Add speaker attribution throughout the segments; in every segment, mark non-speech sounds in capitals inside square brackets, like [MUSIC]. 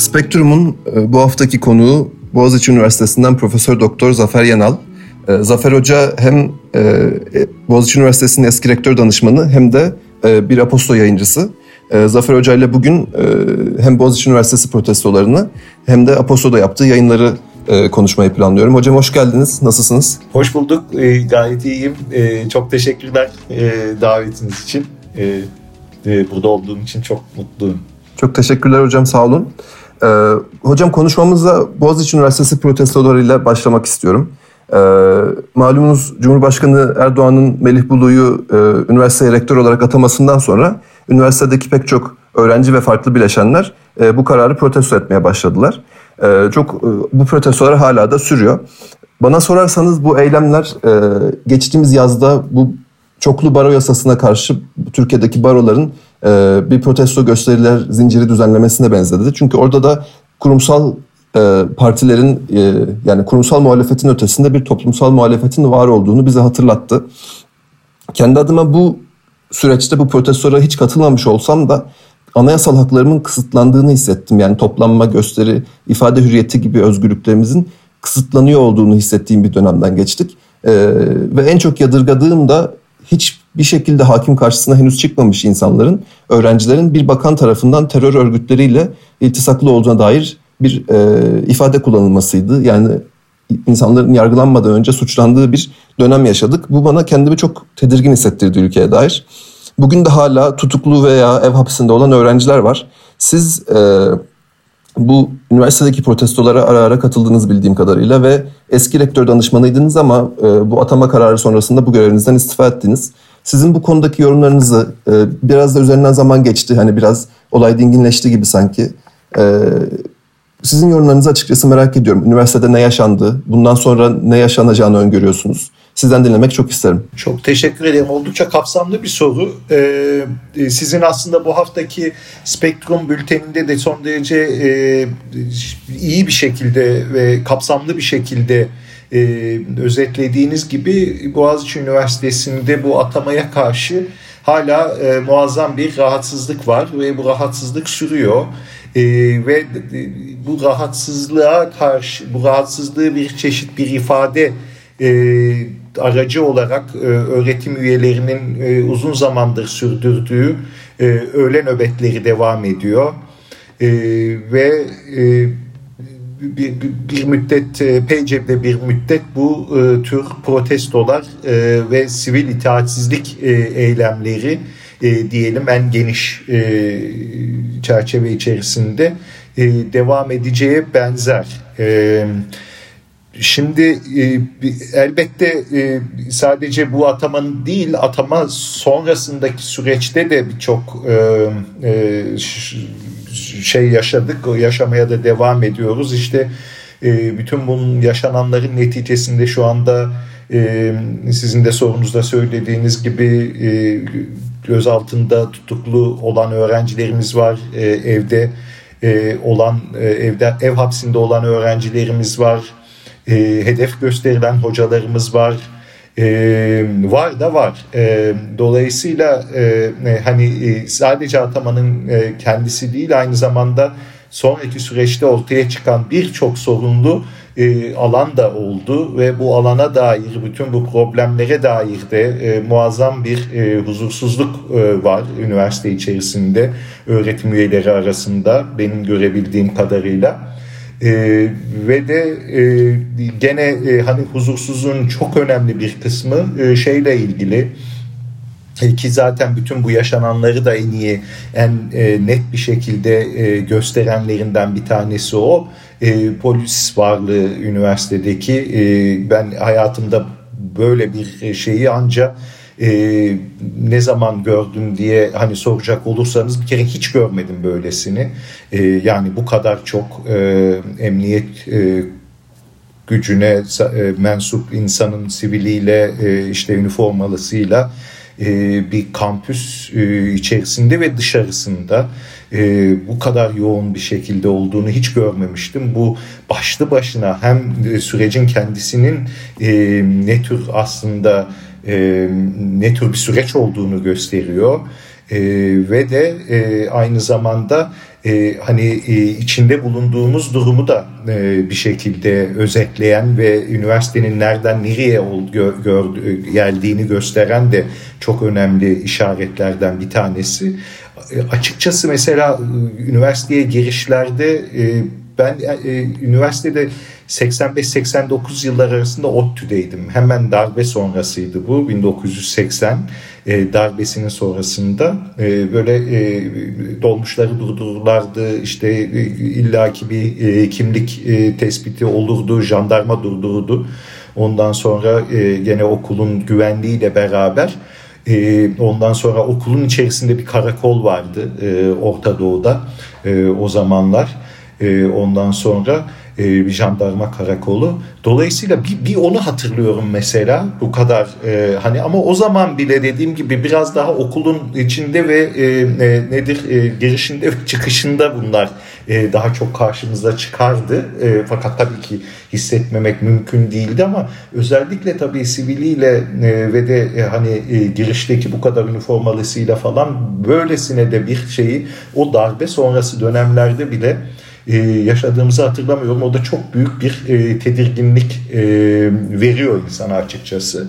Speaker 1: Spektrum'un e, bu haftaki konuğu Boğaziçi Üniversitesi'nden Profesör Doktor Zafer Yanal. E, Zafer Hoca hem e, Boğaziçi Üniversitesi'nin eski rektör danışmanı hem de bir aposto yayıncısı. Zafer Hoca ile bugün hem Boğaziçi Üniversitesi protestolarını hem de apostoda yaptığı yayınları konuşmayı planlıyorum. Hocam hoş geldiniz. Nasılsınız?
Speaker 2: Hoş bulduk. Gayet iyiyim. Çok teşekkürler davetiniz için. Burada olduğum için çok mutluyum.
Speaker 1: Çok teşekkürler hocam sağ olun. Ee, hocam konuşmamıza Boğaziçi Üniversitesi protestolarıyla başlamak istiyorum. Ee, malumunuz Cumhurbaşkanı Erdoğan'ın Melih Bulu'yu e, üniversiteye rektör olarak atamasından sonra üniversitedeki pek çok öğrenci ve farklı bileşenler e, bu kararı protesto etmeye başladılar. E, çok e, bu protestolar hala da sürüyor. Bana sorarsanız bu eylemler e, geçtiğimiz yazda bu çoklu baro yasasına karşı Türkiye'deki baroların bir protesto gösteriler zinciri düzenlemesine benzedi. Çünkü orada da kurumsal e, partilerin e, yani kurumsal muhalefetin ötesinde bir toplumsal muhalefetin var olduğunu bize hatırlattı. Kendi adıma bu süreçte bu protestora hiç katılmamış olsam da anayasal haklarımın kısıtlandığını hissettim. Yani toplanma, gösteri, ifade hürriyeti gibi özgürlüklerimizin kısıtlanıyor olduğunu hissettiğim bir dönemden geçtik. Ee, ve en çok yadırgadığım da hiç bir şekilde hakim karşısına henüz çıkmamış insanların, öğrencilerin bir bakan tarafından terör örgütleriyle iltisaklı olduğuna dair bir e, ifade kullanılmasıydı. Yani insanların yargılanmadan önce suçlandığı bir dönem yaşadık. Bu bana kendimi çok tedirgin hissettirdi ülkeye dair. Bugün de hala tutuklu veya ev hapsinde olan öğrenciler var. Siz e, bu üniversitedeki protestolara ara ara katıldığınız bildiğim kadarıyla ve eski rektör danışmanıydınız ama e, bu atama kararı sonrasında bu görevinizden istifa ettiniz. Sizin bu konudaki yorumlarınızı e, biraz da üzerinden zaman geçti. Hani biraz olay dinginleşti gibi sanki. E, sizin yorumlarınızı açıkçası merak ediyorum. Üniversitede ne yaşandı? Bundan sonra ne yaşanacağını öngörüyorsunuz? Sizden dinlemek çok isterim.
Speaker 2: Çok teşekkür ederim. Oldukça kapsamlı bir soru. Ee, sizin aslında bu haftaki Spektrum bülteninde de son derece e, iyi bir şekilde ve kapsamlı bir şekilde e, özetlediğiniz gibi Boğaziçi Üniversitesi'nde bu atamaya karşı hala e, muazzam bir rahatsızlık var ve bu rahatsızlık sürüyor. E, ve bu rahatsızlığa karşı bu rahatsızlığı bir çeşit bir ifade e, aracı olarak e, öğretim üyelerinin e, uzun zamandır sürdürdüğü e, öğle nöbetleri devam ediyor. E, ve e, bir, bir müddet e, bir müddet bu e, tür protestolar e, ve sivil itaatsizlik e, eylemleri e, diyelim en geniş e, çerçeve içerisinde e, devam edeceğe benzer. E, Şimdi e, elbette e, sadece bu atamanın değil atama sonrasındaki süreçte de birçok e, şey yaşadık, yaşamaya da devam ediyoruz. İşte bütün bunun yaşananların neticesinde şu anda sizin de sorunuzda söylediğiniz gibi gözaltında tutuklu olan öğrencilerimiz var, evde olan evde ev hapsinde olan öğrencilerimiz var e, hedef gösterilen hocalarımız var. E, var da var. E, dolayısıyla e, hani sadece atamanın e, kendisi değil aynı zamanda sonraki süreçte ortaya çıkan birçok sorunlu e, alan da oldu ve bu alana dair bütün bu problemlere dair de e, muazzam bir e, huzursuzluk e, var üniversite içerisinde öğretim üyeleri arasında benim görebildiğim kadarıyla. E, ve de e, gene e, hani huzursuzluğun çok önemli bir kısmı e, şeyle ilgili. E, ki zaten bütün bu yaşananları da en iyi en e, net bir şekilde e, gösterenlerinden bir tanesi o. E, polis varlığı üniversitedeki e, ben hayatımda böyle bir şeyi ancak e, ne zaman gördün diye hani soracak olursanız bir kere hiç görmedim böylesini. E, yani bu kadar çok e, emniyet e, gücüne e, mensup insanın siviliyle e, işte üniformalısıyla e, bir kampüs e, içerisinde ve dışarısında e, bu kadar yoğun bir şekilde olduğunu hiç görmemiştim. Bu başlı başına hem sürecin kendisinin e, ne tür aslında e, ne tür bir süreç olduğunu gösteriyor. E, ve de e, aynı zamanda e, hani e, içinde bulunduğumuz durumu da e, bir şekilde özetleyen ve üniversitenin nereden nereye ol, gö, gör, geldiğini gösteren de çok önemli işaretlerden bir tanesi. Açıkçası mesela e, üniversiteye girişlerde e, ben e, üniversitede 85-89 yıllar arasında ODTÜ'deydim. Hemen darbe sonrasıydı bu 1980 e, darbesinin sonrasında böyle dolmuşları durdururlardı işte illaki bir kimlik tespiti olurdu jandarma durdurdu. Ondan sonra e, gene okulun güvenliğiyle beraber e, ondan sonra okulun içerisinde bir karakol vardı e, Orta Doğu'da e, o zamanlar. E, ondan sonra e, bir jandarma karakolu. Dolayısıyla bir, bir onu hatırlıyorum mesela bu kadar e, hani ama o zaman bile dediğim gibi biraz daha okulun içinde ve e, e, nedir e, girişinde ve çıkışında bunlar e, daha çok karşımıza çıkardı. E, fakat tabii ki hissetmemek mümkün değildi ama özellikle tabii siviliyle e, ve de hani girişteki bu kadar üniformalısıyla falan böylesine de bir şeyi o darbe sonrası dönemlerde bile yaşadığımızı hatırlamıyorum. O da çok büyük bir tedirginlik veriyor insana açıkçası.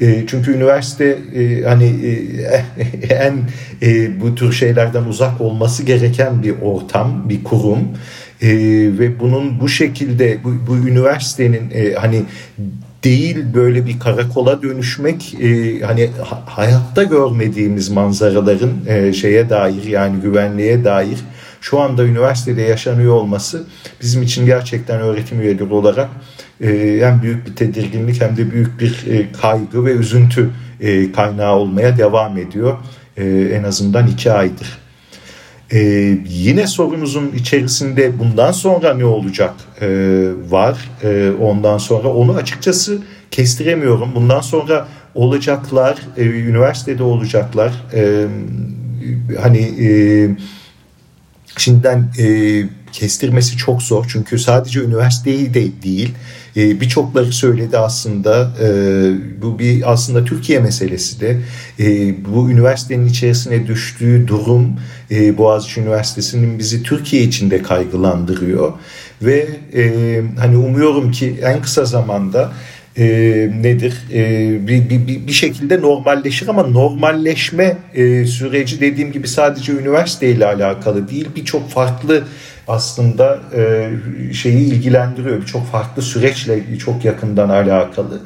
Speaker 2: E, çünkü üniversite e, hani e, [LAUGHS] en e, bu tür şeylerden uzak olması gereken bir ortam, bir kurum. E, ve bunun bu şekilde bu, bu üniversitenin hani değil böyle bir karakola dönüşmek hani ha, hayatta görmediğimiz manzaraların şeye dair yani güvenliğe dair şu anda üniversitede yaşanıyor olması bizim için gerçekten öğretim üyeleri olarak e, hem büyük bir tedirginlik hem de büyük bir e, kaygı ve üzüntü e, kaynağı olmaya devam ediyor. E, en azından iki aydır. Yine sorunuzun içerisinde bundan sonra ne olacak var. Ondan sonra onu açıkçası kestiremiyorum. Bundan sonra olacaklar, üniversitede olacaklar. Hani şimdiden kestirmesi çok zor. Çünkü sadece üniversiteyi de değil e, birçokları söyledi aslında. E, bu bir aslında Türkiye meselesi de. E, bu üniversitenin içerisine düştüğü durum e, Boğaziçi Üniversitesi'nin bizi Türkiye içinde kaygılandırıyor. Ve hani umuyorum ki en kısa zamanda e, nedir? E, bir, bir, bir şekilde normalleşir ama normalleşme e, süreci dediğim gibi sadece üniversite ile alakalı değil. Birçok farklı aslında e, şeyi ilgilendiriyor birçok farklı süreçle çok yakından alakalı.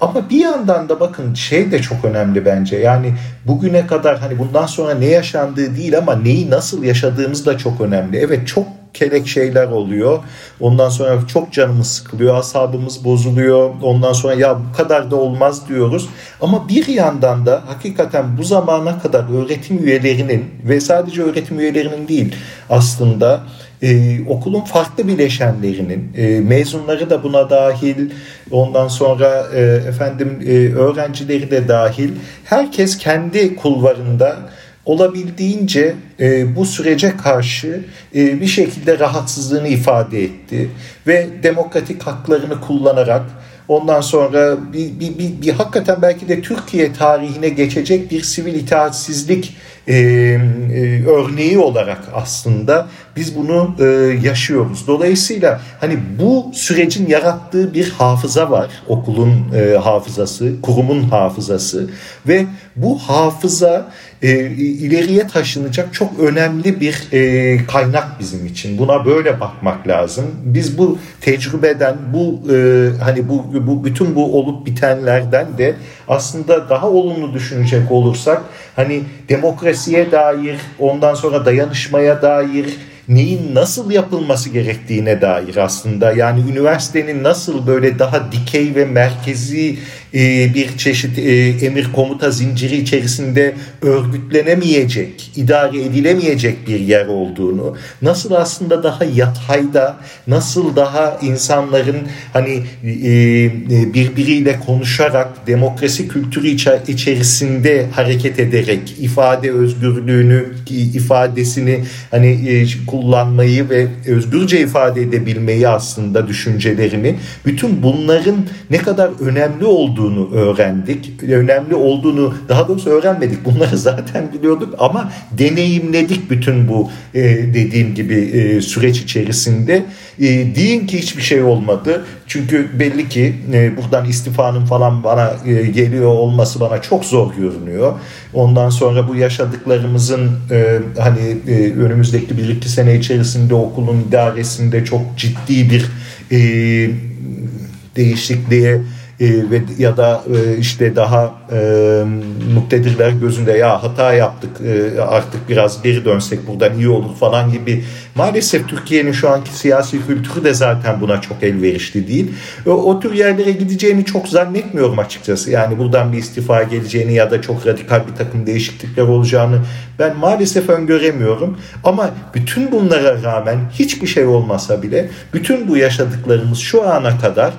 Speaker 2: Ama bir yandan da bakın şey de çok önemli bence. Yani bugüne kadar hani bundan sonra ne yaşandığı değil ama neyi nasıl yaşadığımız da çok önemli. Evet çok kelek şeyler oluyor. Ondan sonra çok canımız sıkılıyor, asabımız bozuluyor. Ondan sonra ya bu kadar da olmaz diyoruz. Ama bir yandan da hakikaten bu zamana kadar öğretim üyelerinin ve sadece öğretim üyelerinin değil aslında e, okulun farklı bileşenlerinin e, mezunları da buna dahil ondan sonra e, efendim e, öğrencileri de dahil. Herkes kendi kulvarında olabildiğince e, bu sürece karşı e, bir şekilde rahatsızlığını ifade etti ve demokratik haklarını kullanarak ondan sonra bir, bir, bir, bir hakikaten belki de Türkiye tarihine geçecek bir sivil itaatsizlik e, e, örneği olarak aslında biz bunu e, yaşıyoruz. Dolayısıyla hani bu sürecin yarattığı bir hafıza var. Okulun e, hafızası, kurumun hafızası ve bu hafıza e, ileriye taşınacak çok önemli bir e, kaynak bizim için. Buna böyle bakmak lazım. Biz bu tecrübeden, bu e, hani bu, bu bütün bu olup bitenlerden de aslında daha olumlu düşünecek olursak hani demokrasiye dair, ondan sonra dayanışmaya dair neyin nasıl yapılması gerektiğine dair aslında. Yani üniversitenin nasıl böyle daha dikey ve merkezi e, bir çeşit e, emir komuta zinciri içerisinde örgütlenemeyecek, idare edilemeyecek bir yer olduğunu, nasıl aslında daha yatayda, nasıl daha insanların hani e, birbiriyle konuşarak demokrasi kültürü içerisinde hareket ederek ifade özgürlüğünü, ifadesini hani kullanmayı ve özgürce ifade edebilmeyi aslında düşüncelerini bütün bunların ne kadar önemli olduğunu öğrendik. Önemli olduğunu daha doğrusu öğrenmedik. Bunları [LAUGHS] zaten biliyorduk ama deneyimledik bütün bu e, dediğim gibi e, süreç içerisinde. E, deyin ki hiçbir şey olmadı. Çünkü belli ki e, buradan istifanın falan bana e, geliyor olması bana çok zor görünüyor. Ondan sonra bu yaşadıklarımızın e, hani e, önümüzdeki bir iki sene içerisinde okulun idaresinde çok ciddi bir e, değişikliğe e, ve ya da e, işte daha e, muktedirler gözünde ya hata yaptık e, artık biraz geri dönsek buradan iyi olur falan gibi maalesef Türkiye'nin şu anki siyasi kültürü de zaten buna çok elverişli değil. O, o tür yerlere gideceğini çok zannetmiyorum açıkçası. Yani buradan bir istifa geleceğini ya da çok radikal bir takım değişiklikler olacağını ben maalesef öngöremiyorum. Ama bütün bunlara rağmen hiçbir şey olmasa bile bütün bu yaşadıklarımız şu ana kadar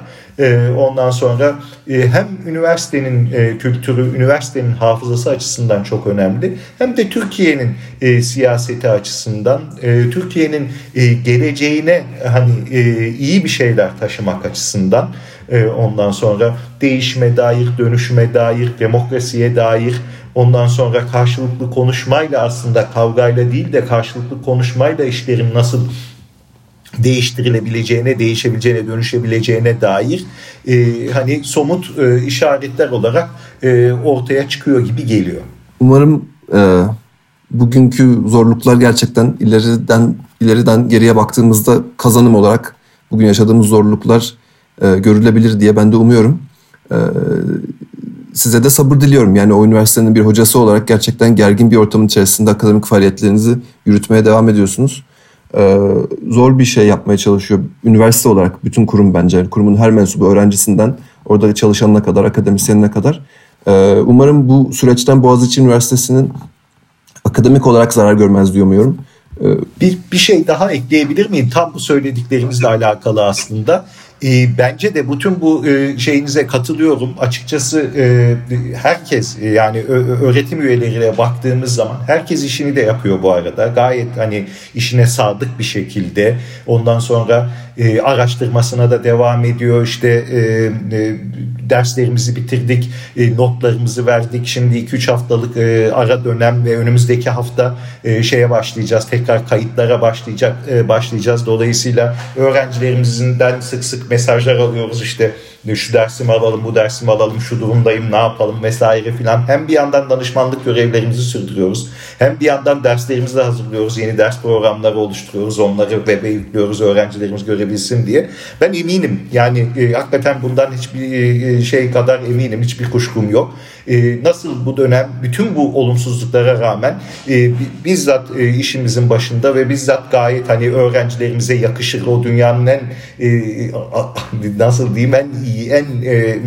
Speaker 2: ondan sonra e, hem üniversitenin e, kültürü, üniversitenin hafızası açısından çok önemli. Hem de Türkiye'nin e, siyaseti açısından, Türkiye'nin geleceğine hani iyi bir şeyler taşımak açısından ondan sonra değişime dair, dönüşüme dair, demokrasiye dair Ondan sonra karşılıklı konuşmayla aslında kavgayla değil de karşılıklı konuşmayla işlerin nasıl değiştirilebileceğine, değişebileceğine, dönüşebileceğine dair e, hani somut e, işaretler olarak e, ortaya çıkıyor gibi geliyor.
Speaker 1: Umarım e, bugünkü zorluklar gerçekten ileriden ileriden geriye baktığımızda kazanım olarak bugün yaşadığımız zorluklar e, görülebilir diye ben de umuyorum. E, size de sabır diliyorum. Yani o üniversitenin bir hocası olarak gerçekten gergin bir ortamın içerisinde akademik faaliyetlerinizi yürütmeye devam ediyorsunuz e, zor bir şey yapmaya çalışıyor. Üniversite olarak bütün kurum bence. kurumun her mensubu öğrencisinden orada çalışanına kadar, akademisyenine kadar. E, umarım bu süreçten Boğaziçi Üniversitesi'nin akademik olarak zarar görmez diyor muyum?
Speaker 2: E, bir, bir şey daha ekleyebilir miyim? Tam bu söylediklerimizle alakalı aslında. E, bence de bütün bu e, şeyinize katılıyorum. Açıkçası e, herkes e, yani öğretim üyeleriyle baktığımız zaman herkes işini de yapıyor bu arada. Gayet hani işine sadık bir şekilde. Ondan sonra e, araştırmasına da devam ediyor. İşte e, e, derslerimizi bitirdik, e, notlarımızı verdik. Şimdi 2-3 haftalık e, ara dönem ve önümüzdeki hafta e, şeye başlayacağız. Tekrar kayıtlara başlayacak e, başlayacağız. Dolayısıyla öğrencilerimizden sık sık mesajlar alıyoruz işte şu dersimi alalım, bu dersimi alalım, şu durumdayım, ne yapalım vesaire filan. Hem bir yandan danışmanlık görevlerimizi sürdürüyoruz. Hem bir yandan derslerimizi de hazırlıyoruz. Yeni ders programları oluşturuyoruz. Onları web'e yüklüyoruz öğrencilerimiz görebilsin diye. Ben eminim yani e, hakikaten bundan hiçbir e, şey kadar eminim. Hiçbir kuşkum yok. E, nasıl bu dönem bütün bu olumsuzluklara rağmen e, bizzat e, işimizin başında ve bizzat gayet hani öğrencilerimize yakışır o dünyanın en e, nasıl diyeyim en iyi en e,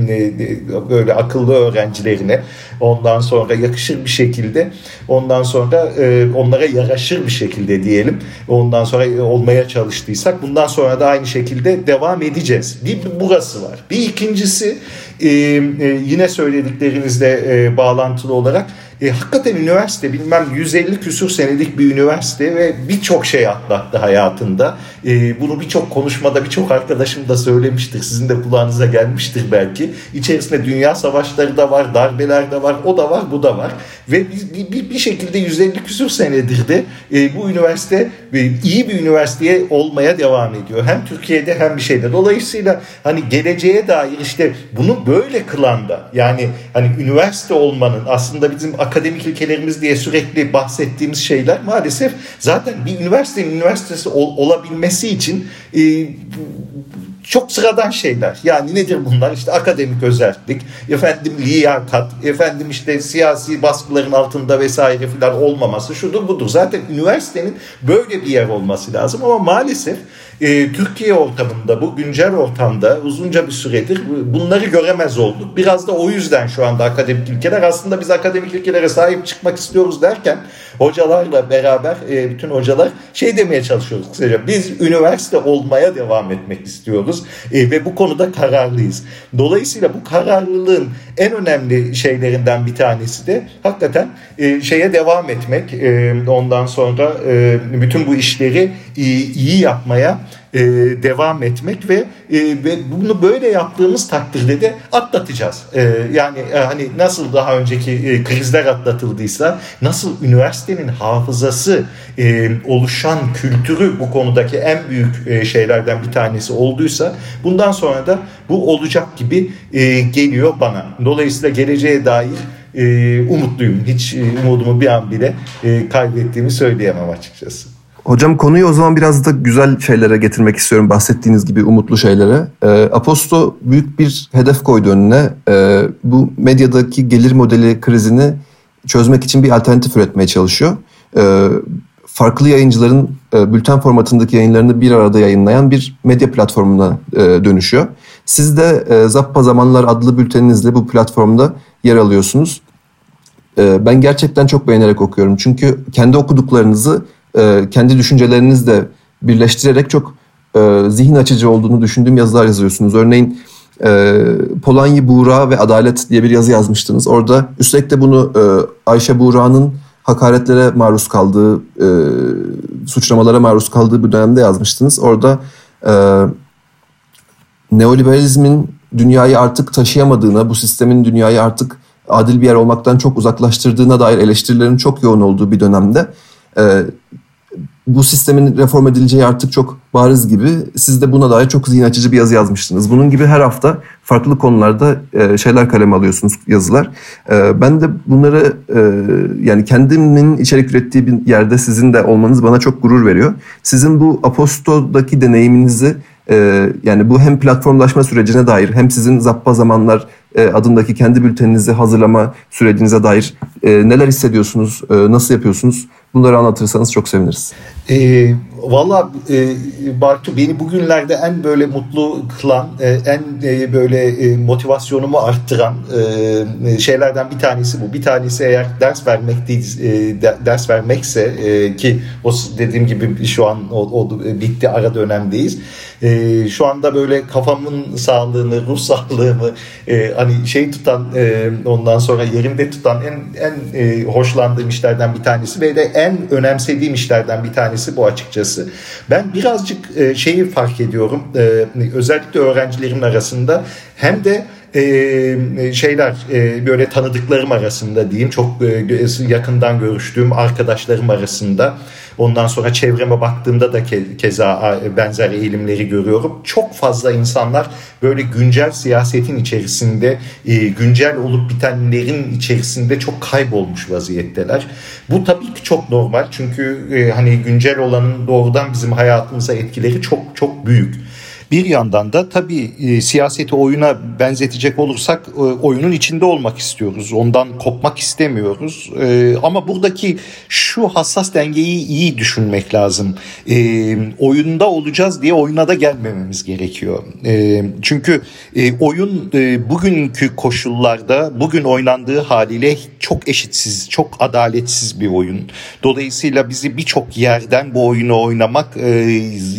Speaker 2: böyle akıllı öğrencilerine ondan sonra yakışır bir şekilde ondan sonra onlara yaraşır bir şekilde diyelim ondan sonra olmaya çalıştıysak bundan sonra da aynı şekilde devam edeceğiz. Bir burası var. Bir ikincisi e, e, yine söylediklerinizle e, bağlantılı olarak e, hakikaten üniversite bilmem 150 küsur senelik bir üniversite ve birçok şey atlattı hayatında. E, bunu birçok konuşmada birçok arkadaşım da söylemiştir. Sizin de kulağınıza gelmiştir belki. İçerisinde dünya savaşları da var, darbeler de var, o da var, bu da var. Ve bir, bir, bir şekilde 150 küsur senedir de e, bu üniversite e, iyi bir üniversiteye olmaya devam ediyor. Hem Türkiye'de hem bir şeyde. Dolayısıyla hani geleceğe dair işte bunu böyle kılan da yani hani üniversite olmanın aslında bizim akademik ülkelerimiz diye sürekli bahsettiğimiz şeyler maalesef zaten bir üniversitenin üniversitesi ol, olabilmesi için e, çok sıradan şeyler. Yani nedir bunlar? İşte akademik özellik, efendim liyakat, efendim işte siyasi baskıların altında vesaire filan olmaması şudur budur. Zaten üniversitenin böyle bir yer olması lazım ama maalesef e, Türkiye ortamında bu güncel ortamda uzunca bir süredir bunları göremez olduk. Biraz da o yüzden şu anda akademik ülkeler aslında biz akademik ülkelere sahip çıkmak istiyoruz derken hocalarla beraber e, bütün hocalar şey demeye çalışıyoruz kısaca biz üniversite olmaya devam etmek istiyoruz e, ve bu konuda kararlıyız. Dolayısıyla bu kararlılığın en önemli şeylerinden bir tanesi de hakikaten e, şeye devam etmek e, ondan sonra e, bütün bu işleri iyi, iyi yapmaya e, devam etmek ve, e, ve bunu böyle yaptığımız takdirde de atlatacağız. E, yani e, hani nasıl daha önceki e, krizler atlatıldıysa nasıl üniversitenin hafızası e, oluşan kültürü bu konudaki en büyük e, şeylerden bir tanesi olduysa bundan sonra da bu olacak gibi e, geliyor bana. Dolayısıyla geleceğe dair e, umutluyum. Hiç e, umudumu bir an bile e, kaybettiğimi söyleyemem açıkçası.
Speaker 1: Hocam konuyu o zaman biraz da güzel şeylere getirmek istiyorum. Bahsettiğiniz gibi umutlu şeylere. E, Aposto büyük bir hedef koydu önüne. E, bu medyadaki gelir modeli krizini çözmek için bir alternatif üretmeye çalışıyor. E, farklı yayıncıların e, bülten formatındaki yayınlarını bir arada yayınlayan bir medya platformuna e, dönüşüyor. Siz de e, Zappa Zamanlar adlı bülteninizle bu platformda yer alıyorsunuz. E, ben gerçekten çok beğenerek okuyorum. Çünkü kendi okuduklarınızı e, kendi düşüncelerinizle birleştirerek çok e, zihin açıcı olduğunu düşündüğüm yazılar yazıyorsunuz. Örneğin e, Polanyi Buğra ve Adalet diye bir yazı yazmıştınız. Orada üstelik de bunu e, Ayşe Buğra'nın hakaretlere maruz kaldığı, suçlamalara maruz kaldığı bir dönemde yazmıştınız. Orada neoliberalizmin dünyayı artık taşıyamadığına, bu sistemin dünyayı artık adil bir yer olmaktan çok uzaklaştırdığına dair eleştirilerin çok yoğun olduğu bir dönemde bu sistemin reform edileceği artık çok bariz gibi. Siz de buna dair çok zihin açıcı bir yazı yazmıştınız. Bunun gibi her hafta farklı konularda e, şeyler kaleme alıyorsunuz yazılar. E, ben de bunları e, yani kendimin içerik ürettiği bir yerde sizin de olmanız bana çok gurur veriyor. Sizin bu Aposto'daki deneyiminizi yani bu hem platformlaşma sürecine dair hem sizin Zappa Zamanlar adındaki kendi bülteninizi hazırlama sürecinize dair neler hissediyorsunuz, nasıl yapıyorsunuz? Bunları anlatırsanız çok seviniriz.
Speaker 2: E, Valla e, Bartu beni bugünlerde en böyle mutlu kılan, e, en e, böyle e, motivasyonumu arttıran e, şeylerden bir tanesi bu. Bir tanesi eğer ders vermek değil, e, de, ders vermekse e, ki o dediğim gibi şu an o, o bitti ara dönemdeyiz. E, şu anda böyle kafamın sağlığını, ruh sağlığımı e, hani şey tutan e, ondan sonra yerinde tutan en en e, hoşlandığım işlerden bir tanesi ve de en önemsediğim işlerden bir tanesi bu açıkçası. Ben birazcık e, şeyi fark ediyorum e, özellikle öğrencilerimin arasında hem de e, şeyler e, böyle tanıdıklarım arasında diyeyim çok e, yakından görüştüğüm arkadaşlarım arasında ondan sonra çevreme baktığımda da ke, keza benzer eğilimleri görüyorum. Çok fazla insanlar böyle güncel siyasetin içerisinde e, güncel olup bitenlerin içerisinde çok kaybolmuş vaziyetteler. Bu tabii ki çok normal çünkü hani güncel olanın doğrudan bizim hayatımıza etkileri çok çok büyük. Bir yandan da tabii e, siyaseti oyuna benzetecek olursak e, oyunun içinde olmak istiyoruz. Ondan kopmak istemiyoruz. E, ama buradaki şu hassas dengeyi iyi düşünmek lazım. Oyunda olacağız diye oyuna da gelmememiz gerekiyor. Çünkü oyun bugünkü koşullarda bugün oynandığı haliyle çok eşitsiz, çok adaletsiz bir oyun. Dolayısıyla bizi birçok yerden bu oyunu oynamak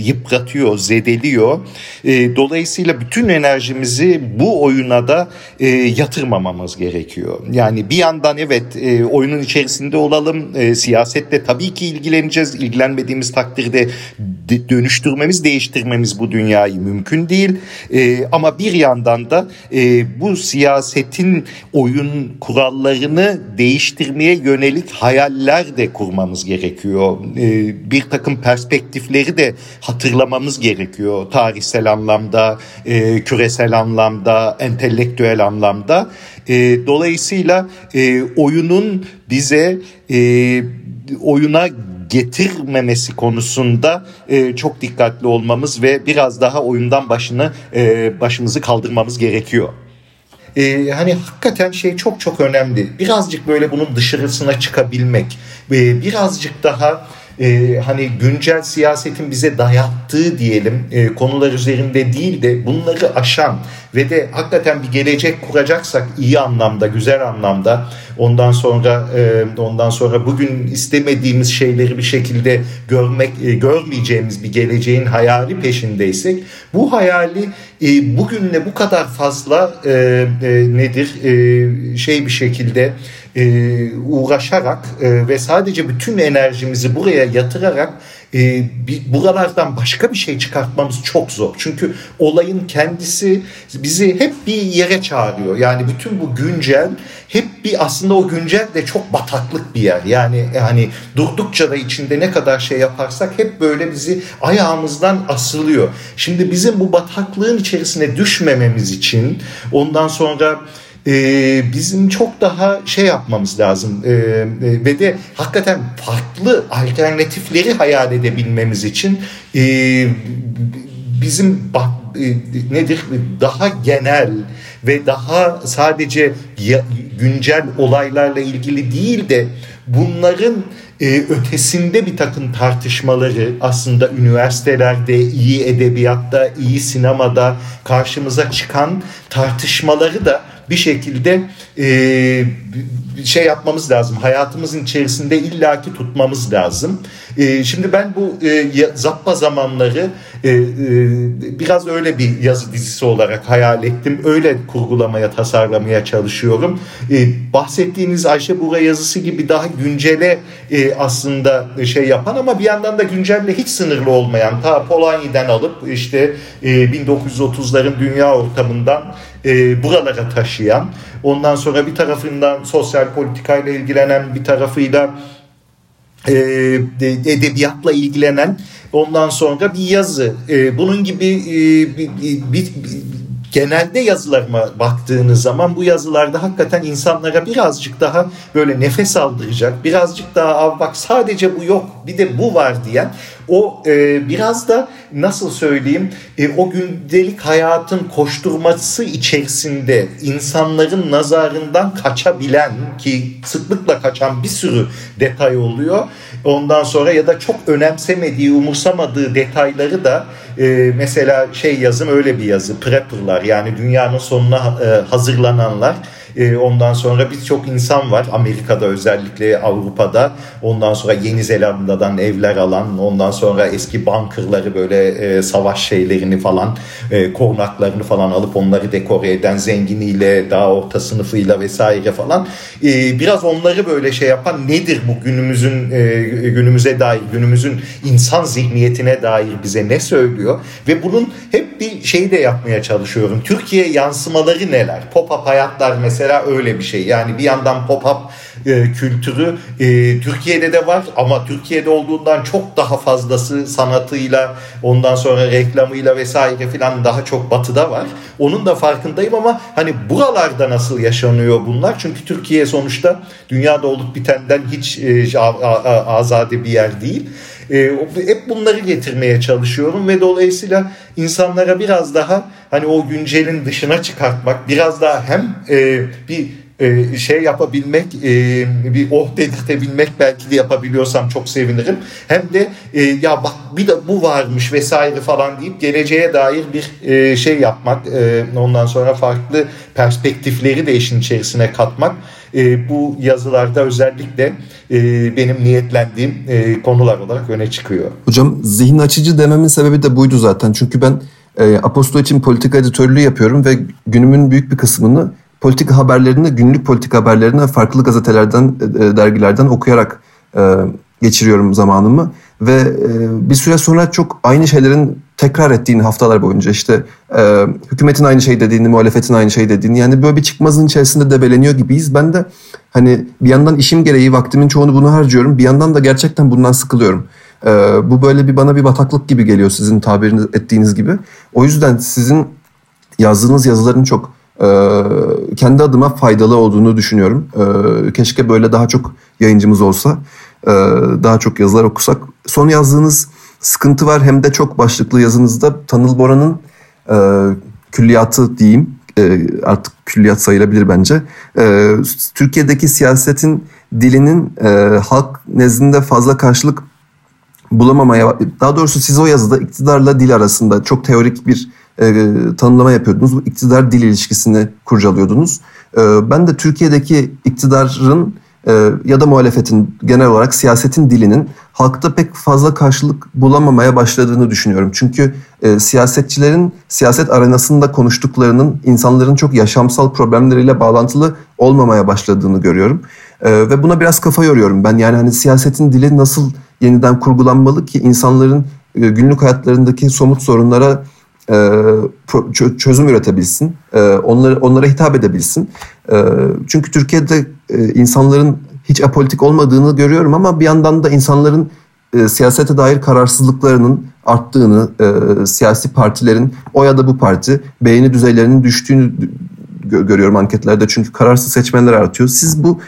Speaker 2: yıpratıyor, zedeliyor. E, dolayısıyla bütün enerjimizi bu oyuna da e, yatırmamamız gerekiyor. Yani bir yandan evet e, oyunun içerisinde olalım, e, siyasetle tabii ki ilgileneceğiz. İlgilenmediğimiz takdirde de, dönüştürmemiz, değiştirmemiz bu dünyayı mümkün değil. E, ama bir yandan da e, bu siyasetin oyun kurallarını değiştirmeye yönelik hayaller de kurmamız gerekiyor. E, bir takım perspektifleri de hatırlamamız gerekiyor tarih tarihsel anlamda, e, küresel anlamda, entelektüel anlamda. E, dolayısıyla e, oyunun bize e, oyuna getirmemesi konusunda e, çok dikkatli olmamız ve biraz daha oyundan başını e, başımızı kaldırmamız gerekiyor. Ee, hani hakikaten şey çok çok önemli. Birazcık böyle bunun dışarısına çıkabilmek, e, birazcık daha e, hani güncel siyasetin bize dayattığı diyelim e, konular üzerinde değil de bunları aşan ve de hakikaten bir gelecek kuracaksak iyi anlamda, güzel anlamda ondan sonra e, ondan sonra bugün istemediğimiz şeyleri bir şekilde görmek e, görmeyeceğimiz bir geleceğin hayali peşindeysek bu hayali e, bugünle bu kadar fazla e, e, nedir e, şey bir şekilde e, uğraşarak e, ve sadece bütün enerjimizi buraya yatırarak e, bir, buralardan başka bir şey çıkartmamız çok zor. Çünkü olayın kendisi bizi hep bir yere çağırıyor. Yani bütün bu güncel hep bir aslında o güncel de çok bataklık bir yer. Yani hani durdukça da içinde ne kadar şey yaparsak hep böyle bizi ayağımızdan asılıyor. Şimdi bizim bu bataklığın içerisine düşmememiz için ondan sonra e, bizim çok daha şey yapmamız lazım. E, e, ve de hakikaten farklı alternatifleri hayal edebilmemiz için e, bizim bak, e, nedir? Daha genel ve daha sadece ya, güncel olaylarla ilgili değil de bunların e, ötesinde bir takım tartışmaları aslında üniversitelerde, iyi edebiyatta, iyi sinemada karşımıza çıkan tartışmaları da bir şekilde e, şey yapmamız lazım. Hayatımızın içerisinde illaki tutmamız lazım. E, şimdi ben bu e, zappa zamanları e, e, biraz öyle bir yazı dizisi olarak hayal ettim. Öyle kurgulamaya, tasarlamaya çalışıyorum. Bahsettiğiniz Ayşe Bura yazısı gibi daha güncele aslında şey yapan ama bir yandan da güncelle hiç sınırlı olmayan ta Polanyi'den alıp işte e, 1930'ların dünya ortamından buralara taşıyan, ondan sonra bir tarafından sosyal politikayla ilgilenen, bir tarafıyla e, edebiyatla ilgilenen, ondan sonra bir yazı. E, bunun gibi e, bir, bir, bir genelde yazılarıma baktığınız zaman bu yazılarda hakikaten insanlara birazcık daha böyle nefes aldıracak, birazcık daha bak sadece bu yok bir de bu var diyen o e, biraz da nasıl söyleyeyim e, o gündelik hayatın koşturması içerisinde insanların nazarından kaçabilen ki sıklıkla kaçan bir sürü detay oluyor. Ondan sonra ya da çok önemsemediği, umursamadığı detayları da e, mesela şey yazım öyle bir yazı. Prepper'lar yani dünyanın sonuna e, hazırlananlar e, ondan sonra birçok insan var Amerika'da özellikle Avrupa'da. Ondan sonra Yeni Zelanda'dan evler alan, ondan sonra eski bunkerları böyle e, savaş şeylerini falan, e, korunaklarını falan alıp onları dekore eden zenginiyle, daha orta sınıfıyla vesaire falan. E, biraz onları böyle şey yapan nedir bu günümüzün e, günümüze dair, günümüzün insan zihniyetine dair bize ne söylüyor? Ve bunun hep bir şey de yapmaya çalışıyorum. Türkiye yansımaları neler? Pop-up hayatlar mesela mesela öyle bir şey. Yani bir yandan pop-up e, kültürü e, Türkiye'de de var ama Türkiye'de olduğundan çok daha fazlası sanatıyla ondan sonra reklamıyla vesaire filan daha çok batıda var. Onun da farkındayım ama hani buralarda nasıl yaşanıyor bunlar? Çünkü Türkiye sonuçta dünyada olup bitenden hiç e, azade bir yer değil. E, hep bunları getirmeye çalışıyorum ve dolayısıyla insanlara biraz daha hani o güncelin dışına çıkartmak, biraz daha hem e, bir e, şey yapabilmek, e, bir oh dedirtebilmek belki de yapabiliyorsam çok sevinirim. Hem de e, ya bak bir de bu varmış vesaire falan deyip geleceğe dair bir şey yapmak, ondan sonra farklı perspektifleri de işin içerisine katmak bu yazılarda özellikle benim niyetlendiğim konular olarak öne çıkıyor.
Speaker 1: Hocam zihin açıcı dememin sebebi de buydu zaten. Çünkü ben Apostol için politika editörlüğü yapıyorum ve günümün büyük bir kısmını politika haberlerini, günlük politika haberlerini farklı gazetelerden, e, dergilerden okuyarak e, geçiriyorum zamanımı. Ve e, bir süre sonra çok aynı şeylerin tekrar ettiğini haftalar boyunca işte e, hükümetin aynı şey dediğini, muhalefetin aynı şey dediğini yani böyle bir çıkmazın içerisinde debeleniyor gibiyiz. Ben de hani bir yandan işim gereği vaktimin çoğunu bunu harcıyorum. Bir yandan da gerçekten bundan sıkılıyorum. E, bu böyle bir bana bir bataklık gibi geliyor sizin tabiriniz ettiğiniz gibi. O yüzden sizin yazdığınız yazıların çok e, kendi adıma faydalı olduğunu düşünüyorum. E, keşke böyle daha çok yayıncımız olsa. E, daha çok yazılar okusak. Son yazdığınız sıkıntı var hem de çok başlıklı yazınızda Tanıl Bora'nın e, külliyatı diyeyim e, artık külliyat sayılabilir bence. E, Türkiye'deki siyasetin dilinin halk nezdinde fazla karşılık bulamamaya, daha doğrusu siz o yazıda iktidarla dil arasında çok teorik bir e, tanımlama yapıyordunuz. Bu iktidar dil ilişkisini kurcalıyordunuz. E, ben de Türkiye'deki iktidarın e, ya da muhalefetin genel olarak siyasetin dilinin halkta pek fazla karşılık bulamamaya başladığını düşünüyorum. Çünkü e, siyasetçilerin siyaset arenasında konuştuklarının insanların çok yaşamsal problemleriyle bağlantılı olmamaya başladığını görüyorum. E, ve buna biraz kafa yoruyorum ben. Yani hani siyasetin dili nasıl yeniden kurgulanmalı ki insanların e, günlük hayatlarındaki somut sorunlara çözüm üretebilsin, e, onları onlara hitap edebilsin. E, çünkü Türkiye'de insanların hiç apolitik olmadığını görüyorum ama bir yandan da insanların siyasete dair kararsızlıklarının arttığını, siyasi partilerin o ya da bu parti beğeni düzeylerinin düştüğünü görüyorum anketlerde. Çünkü kararsız seçmenler artıyor. Siz bu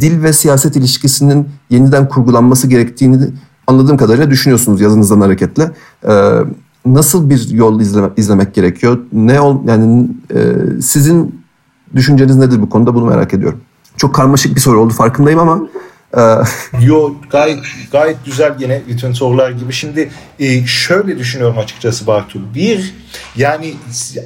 Speaker 1: dil ve siyaset ilişkisinin yeniden kurgulanması gerektiğini anladığım kadarıyla düşünüyorsunuz yazınızdan hareketle nasıl bir yol izleme, izlemek gerekiyor? Ne ol yani e, sizin düşünceniz nedir bu konuda bunu merak ediyorum. Çok karmaşık bir soru oldu farkındayım ama
Speaker 2: Yo gayet gayet güzel yine bütün sorular gibi. Şimdi e, şöyle düşünüyorum açıkçası Bartu. Bir yani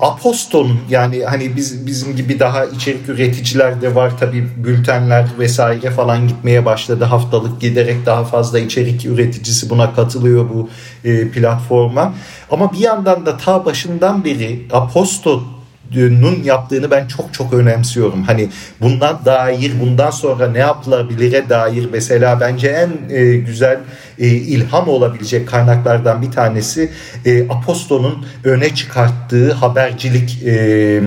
Speaker 2: Aposton'un yani hani biz bizim gibi daha içerik üreticiler de var tabi bültenler vesaire falan gitmeye başladı. Haftalık giderek daha fazla içerik üreticisi buna katılıyor bu e, platforma. Ama bir yandan da ta başından beri Aposton nun yaptığını ben çok çok önemsiyorum. Hani bundan dair, bundan sonra ne yapılabilire dair mesela bence en e, güzel e, ilham olabilecek kaynaklardan bir tanesi e, Aposto'nun öne çıkarttığı habercilik e,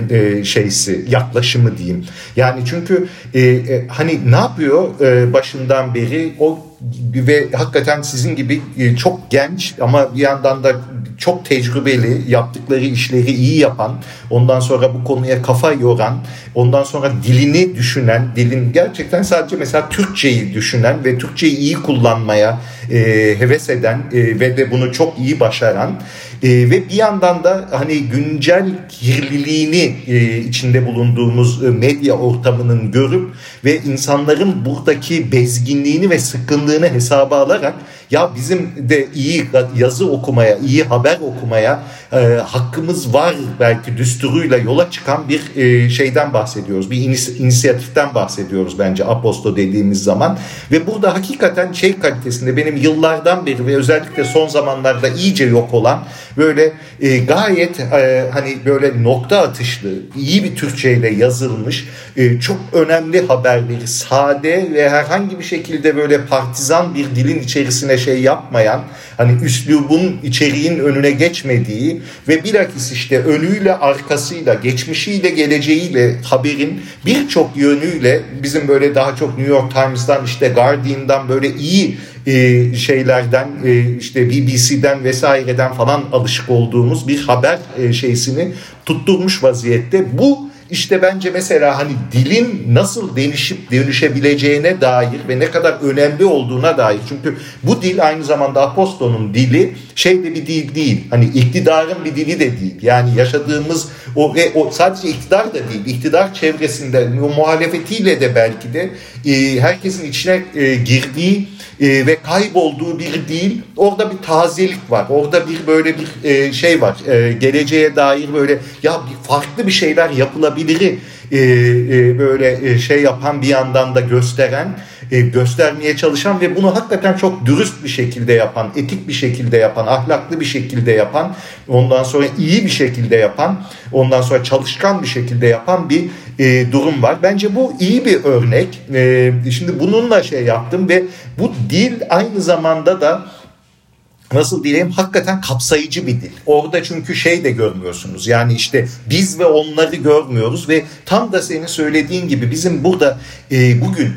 Speaker 2: e, şeysi, yaklaşımı diyeyim. Yani çünkü e, e, hani ne yapıyor e, başından beri o ve hakikaten sizin gibi e, çok genç ama bir yandan da çok tecrübeli, yaptıkları işleri iyi yapan, ondan sonra bu konuya kafa yoran, ondan sonra dilini düşünen, dilin gerçekten sadece mesela Türkçeyi düşünen ve Türkçeyi iyi kullanmaya e, heves eden e, ve de bunu çok iyi başaran e, ve bir yandan da hani güncel kirliliğini e, içinde bulunduğumuz e, medya ortamının görüp ve insanların buradaki bezginliğini ve sıkkınlığını hesaba alarak ya bizim de iyi yazı okumaya, iyi haber okumaya e, hakkımız var belki düsturuyla yola çıkan bir e, şeyden bahsediyoruz. Bir inis- inisiyatiften bahsediyoruz bence Aposto dediğimiz zaman. Ve burada hakikaten şey kalitesinde benim yıllardan beri ve özellikle son zamanlarda iyice yok olan böyle e, gayet e, hani böyle nokta atışlı, iyi bir Türkçeyle yazılmış e, çok önemli haberleri sade ve herhangi bir şekilde böyle partizan bir dilin içerisine şey yapmayan hani üslubun içeriğin önüne geçmediği ve bilakis işte önüyle arkasıyla geçmişiyle geleceğiyle haberin birçok yönüyle bizim böyle daha çok New York Times'dan işte Guardian'dan böyle iyi e, şeylerden e, işte BBC'den vesaireden falan alışık olduğumuz bir haber e, şeysini tutturmuş vaziyette. Bu işte bence mesela hani dilin nasıl değişip dönüşebileceğine dair ve ne kadar önemli olduğuna dair. Çünkü bu dil aynı zamanda Aposto'nun dili şey de bir dil değil. Hani iktidarın bir dili de değil. Yani yaşadığımız o ve o sadece iktidar da değil. İktidar çevresinde o muhalefetiyle de belki de e, herkesin içine e, girdiği e, ve kaybolduğu bir değil. Orada bir tazelik var. Orada bir böyle bir e, şey var. E, geleceğe dair böyle ya farklı bir şeyler yapılabilir e, e, böyle e, şey yapan bir yandan da gösteren e, göstermeye çalışan ve bunu hakikaten çok dürüst bir şekilde yapan, etik bir şekilde yapan, ahlaklı bir şekilde yapan, ondan sonra iyi bir şekilde yapan, ondan sonra çalışkan bir şekilde yapan bir e, durum var. Bence bu iyi bir örnek. E, şimdi bununla şey yaptım ve bu dil aynı zamanda da nasıl diyeyim hakikaten kapsayıcı bir dil. Orada çünkü şey de görmüyorsunuz. Yani işte biz ve onları görmüyoruz ve tam da senin söylediğin gibi bizim burada e, bugün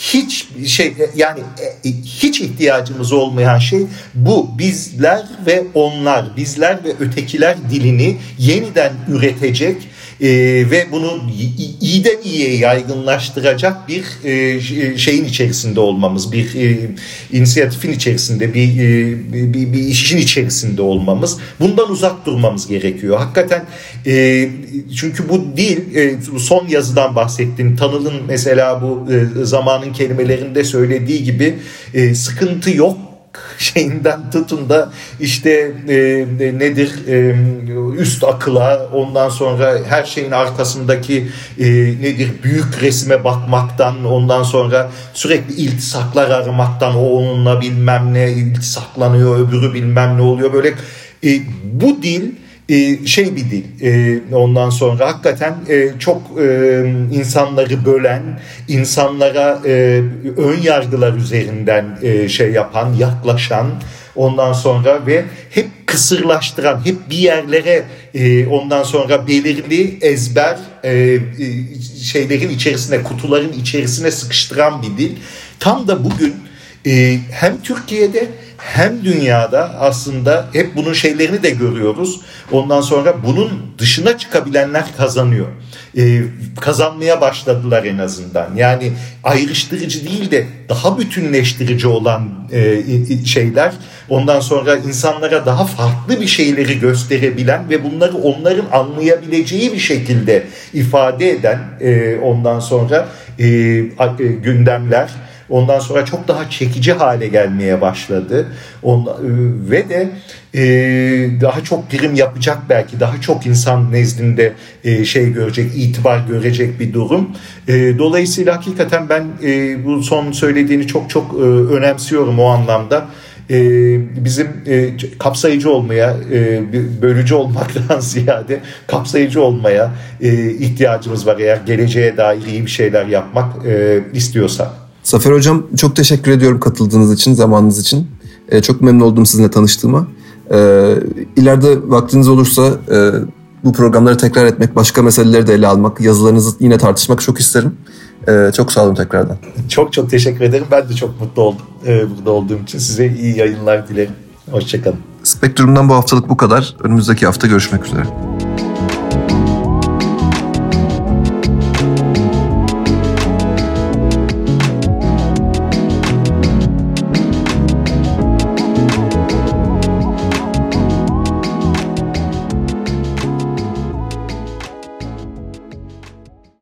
Speaker 2: hiç şey yani e, hiç ihtiyacımız olmayan şey bu. Bizler ve onlar bizler ve ötekiler dilini yeniden üretecek e, ve bunu iyiden iyiye yaygınlaştıracak bir e, şeyin içerisinde olmamız, bir e, inisiyatifin içerisinde, bir, e, bir, bir işin içerisinde olmamız. Bundan uzak durmamız gerekiyor. Hakikaten e, çünkü bu dil, e, son yazıdan bahsettim. Tanıl'ın mesela bu e, zamanın kelimelerinde söylediği gibi e, sıkıntı yok [LAUGHS] şeyinden tutun da işte e, nedir e, üst akıla ondan sonra her şeyin arkasındaki e, nedir büyük resme bakmaktan ondan sonra sürekli iltisaklar aramaktan o onunla bilmem ne iltisaklanıyor öbürü bilmem ne oluyor. Böyle e, bu dil e, şey bir dil e, ondan sonra hakikaten e, çok insanları bölen insanlara ön yargılar üzerinden şey yapan yaklaşan ondan sonra ve hep kısırlaştıran hep bir yerlere ondan sonra belirli ezber şeylerin içerisine kutuların içerisine sıkıştıran bir dil. Tam da bugün hem Türkiye'de hem dünyada aslında hep bunun şeylerini de görüyoruz. Ondan sonra bunun dışına çıkabilenler kazanıyor. Ee, kazanmaya başladılar en azından. Yani ayrıştırıcı değil de daha bütünleştirici olan e, şeyler. Ondan sonra insanlara daha farklı bir şeyleri gösterebilen ve bunları onların anlayabileceği bir şekilde ifade eden e, ondan sonra e, e, gündemler Ondan sonra çok daha çekici hale gelmeye başladı. Ondan, e, ve de e, daha çok prim yapacak belki daha çok insan nezdinde e, şey görecek, itibar görecek bir durum. E, dolayısıyla hakikaten ben e, bu son söylediğini çok çok e, önemsiyorum o anlamda e, bizim e, kapsayıcı olmaya, bölücü olmaktan [LAUGHS] ziyade kapsayıcı olmaya ihtiyacımız var eğer geleceğe dair iyi bir şeyler yapmak istiyorsak.
Speaker 1: Zafer Hocam çok teşekkür ediyorum katıldığınız için, zamanınız için. Ee, çok memnun oldum sizinle tanıştığıma. Ee, ileride vaktiniz olursa e, bu programları tekrar etmek, başka meseleleri de ele almak, yazılarınızı yine tartışmak çok isterim. Ee, çok sağ olun tekrardan.
Speaker 2: Çok çok teşekkür ederim. Ben de çok mutlu oldum e, burada olduğum için. Size iyi yayınlar dilerim. Hoşçakalın.
Speaker 1: Spektrum'dan bu haftalık bu kadar. Önümüzdeki hafta görüşmek üzere.